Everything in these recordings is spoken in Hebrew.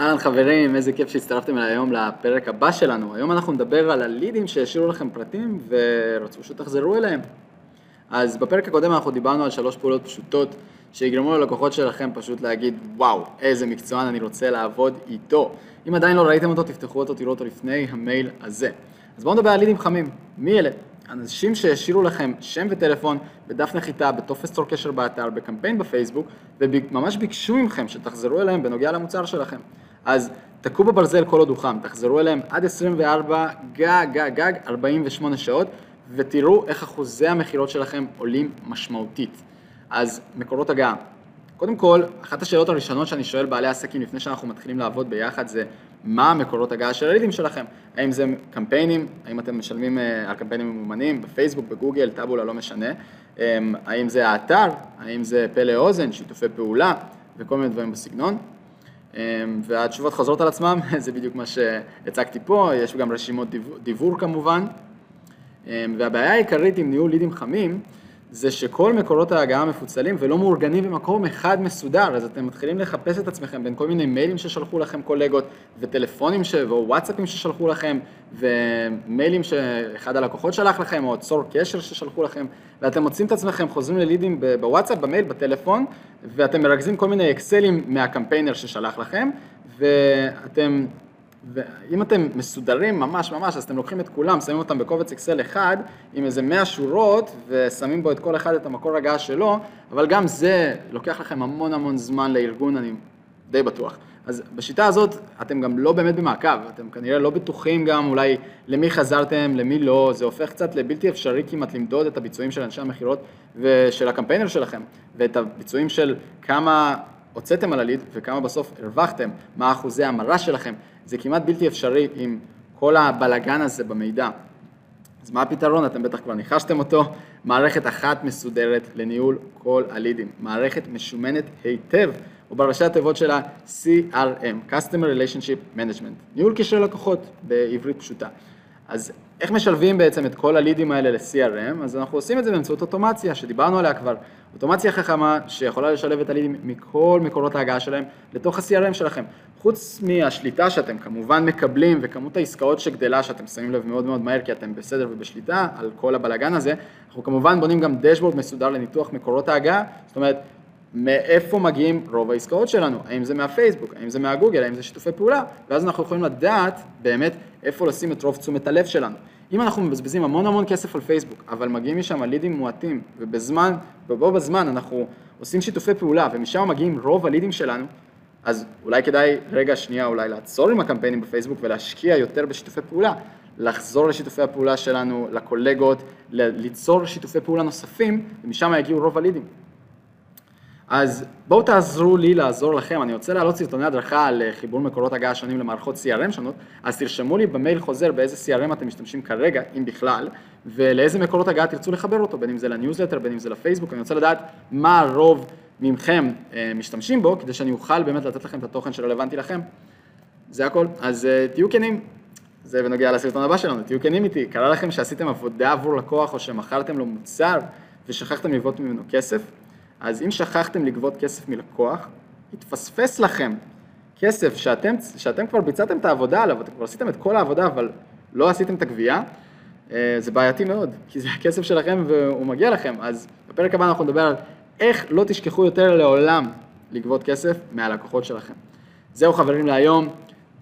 אהלן חברים, איזה כיף שהצטרפתם אליי היום לפרק הבא שלנו. היום אנחנו נדבר על הלידים שהשאירו לכם פרטים ורצו שתחזרו אליהם. אז בפרק הקודם אנחנו דיברנו על שלוש פעולות פשוטות שיגרמו ללקוחות שלכם פשוט להגיד וואו, איזה מקצוען אני רוצה לעבוד איתו. אם עדיין לא ראיתם אותו, תפתחו אותו, תראו אותו לפני המייל הזה. אז בואו נדבר על לידים חמים. מי אלה? אנשים שהשאירו לכם שם וטלפון בדף נחיתה, בטופס צור קשר באתר, בקמפיין בפייסבוק, וממש ביקשו מכם שתחזרו אליהם בנוגע למוצר שלכם. אז תקעו בברזל כל עוד הוא חם, תחזרו אליהם עד 24, גג, גג, גג, 48 שעות, ותראו איך אחוזי המכירות שלכם עולים משמעותית. אז מקורות הגעה. קודם כל, אחת השאלות הראשונות שאני שואל בעלי עסקים לפני שאנחנו מתחילים לעבוד ביחד זה מה המקורות הגעה של הלידים שלכם? האם זה קמפיינים, האם אתם משלמים אה, על קמפיינים ממומנים, בפייסבוק, בגוגל, טאבולה, לא משנה, אמ, האם זה האתר, האם זה פלא אוזן, שיתופי פעולה וכל מיני דברים בסגנון. אמ, והתשובות חוזרות על עצמם, זה בדיוק מה שהצגתי פה, יש גם רשימות דיוור כמובן. אמ, והבעיה העיקרית עם ניהול לידים חמים, זה שכל מקורות ההגעה מפוצלים ולא מאורגנים במקום אחד מסודר, אז אתם מתחילים לחפש את עצמכם בין כל מיני מיילים ששלחו לכם קולגות, וטלפונים ש... או וואטסאפים ששלחו לכם, ומיילים שאחד הלקוחות שלח לכם, או צור קשר ששלחו לכם, ואתם מוצאים את עצמכם חוזרים ללידים בוואטסאפ, במייל, בטלפון, ואתם מרכזים כל מיני אקסלים מהקמפיינר ששלח לכם, ואתם ואם אתם מסודרים ממש ממש, אז אתם לוקחים את כולם, שמים אותם בקובץ אקסל אחד, עם איזה 100 שורות, ושמים בו את כל אחד את המקור הגעה שלו, אבל גם זה לוקח לכם המון המון זמן לארגון, אני די בטוח. אז בשיטה הזאת אתם גם לא באמת במעקב, אתם כנראה לא בטוחים גם אולי למי חזרתם, למי לא, זה הופך קצת לבלתי אפשרי כמעט למדוד את הביצועים של אנשי המכירות ושל הקמפיינר שלכם, ואת הביצועים של כמה הוצאתם על הליד וכמה בסוף הרווחתם, מה אחוזי המרה שלכם, זה כמעט בלתי אפשרי עם כל הבלגן הזה במידע. אז מה הפתרון? אתם בטח כבר ניחשתם אותו, מערכת אחת מסודרת לניהול כל הלידים, מערכת משומנת היטב, ובראשי התיבות שלה CRM, Customer Relationship Management, ניהול קשרי לקוחות בעברית פשוטה. אז איך משלבים בעצם את כל הלידים האלה ל-CRM? אז אנחנו עושים את זה באמצעות אוטומציה, שדיברנו עליה כבר. אוטומציה חכמה שיכולה לשלב את הלידים מכל מקורות ההגעה שלהם לתוך ה-CRM שלכם. חוץ מהשליטה שאתם כמובן מקבלים וכמות העסקאות שגדלה, שאתם שמים לב מאוד מאוד מהר כי אתם בסדר ובשליטה על כל הבלאגן הזה, אנחנו כמובן בונים גם דשבורד מסודר לניתוח מקורות ההגעה, זאת אומרת, מאיפה מגיעים רוב העסקאות שלנו, האם זה מהפייסבוק, האם זה מהגוגל, האם זה שיתופי פעולה, ואז אנחנו יכולים לדעת באמת איפה לשים את רוב תשומת הלב שלנו. אם אנחנו מבזבזים המון המון כסף על פייסבוק, אבל מגיעים משם לידים מועטים, ובזמן, ובו בזמן אנחנו עושים שיתופי פעולה, ומשם מגיעים רוב הלידים שלנו, אז אולי כדאי רגע שנייה אולי לעצור עם הקמפיינים בפייסבוק ולהשקיע יותר בשיתופי פעולה, לחזור לשיתופי הפעולה שלנו, לקולגות, ליצור שיתופי פעולה נוספים, ומשם יגיעו רוב הלידים. אז בואו תעזרו לי לעזור לכם, אני רוצה להעלות סרטוני הדרכה על אה, חיבור מקורות הגעה שונים למערכות CRM שונות, אז תרשמו לי במייל חוזר באיזה CRM אתם משתמשים כרגע, אם בכלל, ולאיזה מקורות הגעה תרצו לחבר אותו, בין אם זה לניוזלטר, בין אם זה לפייסבוק, אני רוצה לדעת מה הרוב מכם אה, משתמשים בו, כדי שאני אוכל באמת לתת לכם את התוכן שרלוונטי לכם. זה הכל, אז אה, תהיו כנים. זה בנוגע לסרטון הבא שלנו, תהיו כנים איתי, קרה לכם שעשיתם עבודה עבור לקוח או שמכרתם לו מוצר ושכחתם לגבות ממנו כסף? אז אם שכחתם לגבות כסף מלקוח, התפספס לכם כסף שאתם, שאתם כבר ביצעתם את העבודה עליו, אתם כבר עשיתם את כל העבודה, אבל לא עשיתם את הגבייה, אה, זה בעייתי מאוד, כי זה הכסף שלכם והוא מגיע לכם. אז בפרק הבא אנחנו נדבר על איך לא תשכחו יותר לעולם לגבות כסף מהלקוחות שלכם. זהו חברים להיום,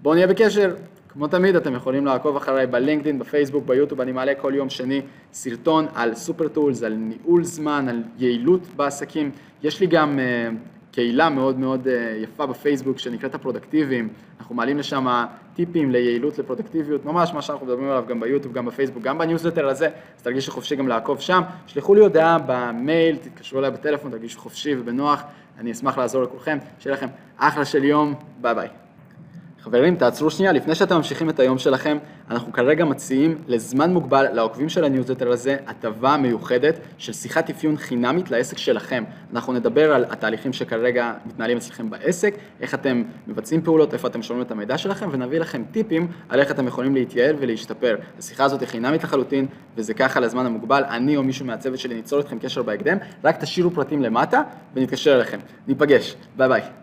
בואו נהיה בקשר. כמו תמיד, אתם יכולים לעקוב אחריי בלינקדאין, בפייסבוק, ביוטיוב, אני מעלה כל יום שני סרטון על super tools, על ניהול זמן, על יעילות בעסקים. יש לי גם uh, קהילה מאוד מאוד uh, יפה בפייסבוק שנקראת הפרודקטיביים, אנחנו מעלים לשם טיפים ליעילות, לפרודקטיביות, ממש מה שאנחנו מדברים עליו גם ביוטיוב, גם בפייסבוק, גם בניוזלטר הזה, אז תרגישו חופשי גם לעקוב שם. שלחו לי הודעה במייל, תתקשרו אליי בטלפון, תרגישו חופשי ובנוח, אני אשמח לעזור לכולכם, שיהיה לכם אחלה של יום, ביי ביי. חברים, תעצרו שנייה, לפני שאתם ממשיכים את היום שלכם, אנחנו כרגע מציעים לזמן מוגבל לעוקבים של הניוזלטר הזה הטבה מיוחדת של שיחת אפיון חינמית לעסק שלכם. אנחנו נדבר על התהליכים שכרגע מתנהלים אצלכם בעסק, איך אתם מבצעים פעולות, איפה אתם שומעים את המידע שלכם, ונביא לכם טיפים על איך אתם יכולים להתייעל ולהשתפר. השיחה הזאת היא חינמית לחלוטין, וזה ככה לזמן המוגבל. אני או מישהו מהצוות שלי ניצור איתכם קשר בהקדם, רק תשאירו פרטים למטה ונתקשר אליכם. ניפגש, ביי ביי.